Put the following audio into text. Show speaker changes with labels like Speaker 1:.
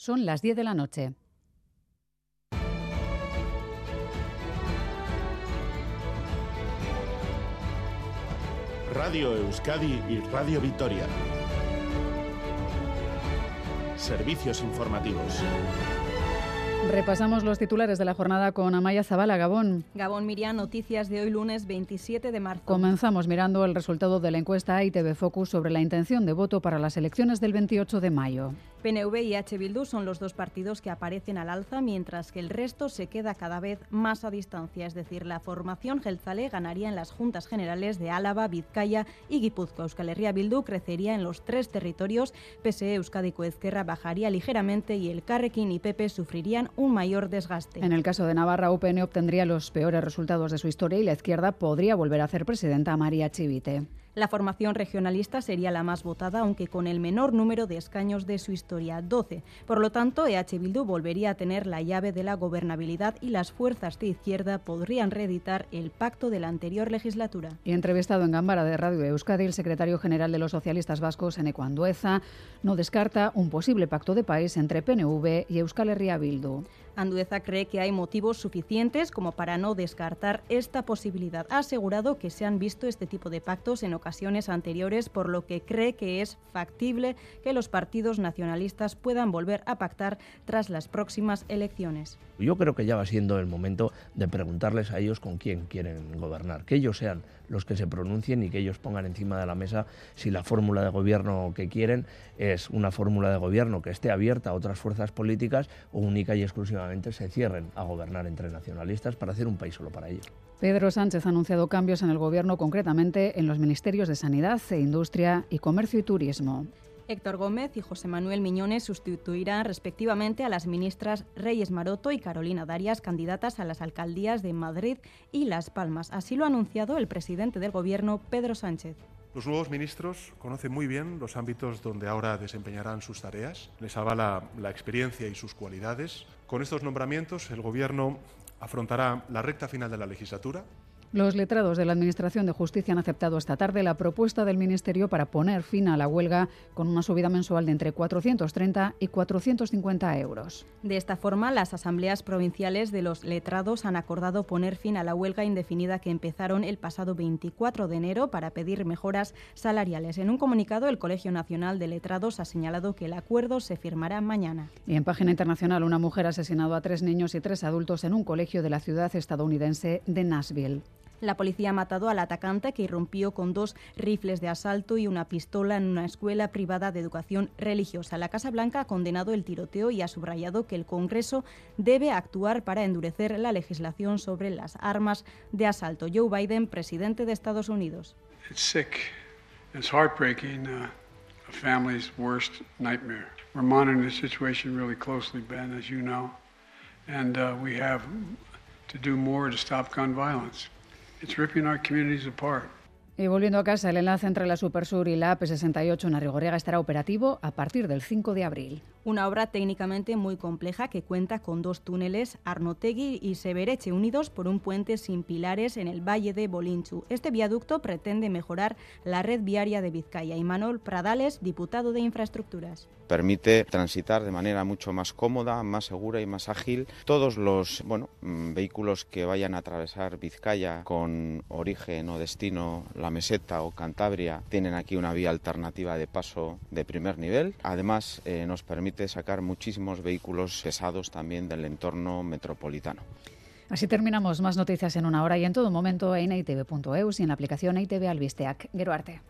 Speaker 1: Son las 10 de la noche.
Speaker 2: Radio Euskadi y Radio Vitoria. Servicios informativos.
Speaker 1: Repasamos los titulares de la jornada con Amaya Zabala, Gabón.
Speaker 3: Gabón Miriam, noticias de hoy lunes 27 de marzo.
Speaker 1: Comenzamos mirando el resultado de la encuesta ITV Focus sobre la intención de voto para las elecciones del 28 de mayo.
Speaker 3: PNV y H. Bildu son los dos partidos que aparecen al alza, mientras que el resto se queda cada vez más a distancia. Es decir, la formación Gelzale ganaría en las juntas generales de Álava, Vizcaya y Guipúzcoa. Euskal Herria Bildu crecería en los tres territorios, PSE Euskadi Coezquerra bajaría ligeramente y el Carrequín y PP sufrirían un mayor desgaste.
Speaker 1: En el caso de Navarra, UPN obtendría los peores resultados de su historia y la izquierda podría volver a hacer presidenta a María Chivite.
Speaker 3: La formación regionalista sería la más votada, aunque con el menor número de escaños de su historia, 12. Por lo tanto, EH Bildu volvería a tener la llave de la gobernabilidad y las fuerzas de izquierda podrían reeditar el pacto de la anterior legislatura.
Speaker 1: Y entrevistado en Gambara de Radio Euskadi, el secretario general de los socialistas vascos, Eneco Andueza, no descarta un posible pacto de país entre PNV y Euskal Herria Bildu.
Speaker 3: Andueza cree que hay motivos suficientes como para no descartar esta posibilidad. Ha asegurado que se han visto este tipo de pactos en ocasiones anteriores, por lo que cree que es factible que los partidos nacionalistas puedan volver a pactar tras las próximas elecciones.
Speaker 4: Yo creo que ya va siendo el momento de preguntarles a ellos con quién quieren gobernar, que ellos sean los que se pronuncien y que ellos pongan encima de la mesa si la fórmula de gobierno que quieren es una fórmula de gobierno que esté abierta a otras fuerzas políticas o única y exclusivamente se cierren a gobernar entre nacionalistas para hacer un país solo para ellos.
Speaker 1: Pedro Sánchez ha anunciado cambios en el gobierno, concretamente en los ministerios de Sanidad e Industria y Comercio y Turismo.
Speaker 3: Héctor Gómez y José Manuel Miñones sustituirán respectivamente a las ministras Reyes Maroto y Carolina Darias, candidatas a las alcaldías de Madrid y Las Palmas. Así lo ha anunciado el presidente del Gobierno, Pedro Sánchez.
Speaker 5: Los nuevos ministros conocen muy bien los ámbitos donde ahora desempeñarán sus tareas, les avala la experiencia y sus cualidades. Con estos nombramientos, el Gobierno afrontará la recta final de la legislatura,
Speaker 1: los letrados de la Administración de Justicia han aceptado esta tarde la propuesta del Ministerio para poner fin a la huelga con una subida mensual de entre 430 y 450 euros.
Speaker 3: De esta forma, las asambleas provinciales de los letrados han acordado poner fin a la huelga indefinida que empezaron el pasado 24 de enero para pedir mejoras salariales. En un comunicado, el Colegio Nacional de Letrados ha señalado que el acuerdo se firmará mañana.
Speaker 1: Y en página internacional, una mujer ha asesinado a tres niños y tres adultos en un colegio de la ciudad estadounidense de Nashville.
Speaker 3: La policía ha matado al atacante que irrumpió con dos rifles de asalto y una pistola en una escuela privada de educación religiosa. La Casa Blanca ha condenado el tiroteo y ha subrayado que el Congreso debe actuar para endurecer la legislación sobre las armas de asalto. Joe Biden, presidente de Estados Unidos.
Speaker 6: It's sick. It's heartbreaking. Uh, a family's worst nightmare. We're monitoring the situation really closely, Ben, as you know, and uh, we have to do more to stop gun violence. It's ripping our communities apart.
Speaker 1: Y volviendo a casa, el enlace entre la Supersur y la AP68 en Arrigorriaga estará operativo a partir del 5 de abril.
Speaker 3: Una obra técnicamente muy compleja que cuenta con dos túneles, Arnotegui y Severeche, unidos por un puente sin pilares en el valle de Bolinchu. Este viaducto pretende mejorar la red viaria de Vizcaya. Y Manuel Pradales, diputado de Infraestructuras.
Speaker 7: Permite transitar de manera mucho más cómoda, más segura y más ágil todos los bueno, mm, vehículos que vayan a atravesar Vizcaya con origen o destino la meseta o Cantabria tienen aquí una vía alternativa de paso de primer nivel. Además, eh, nos permite sacar muchísimos vehículos pesados también del entorno metropolitano.
Speaker 1: Así terminamos más noticias en una hora y en todo momento en itv.eus y en la aplicación ITV Albisteac. Geruarte.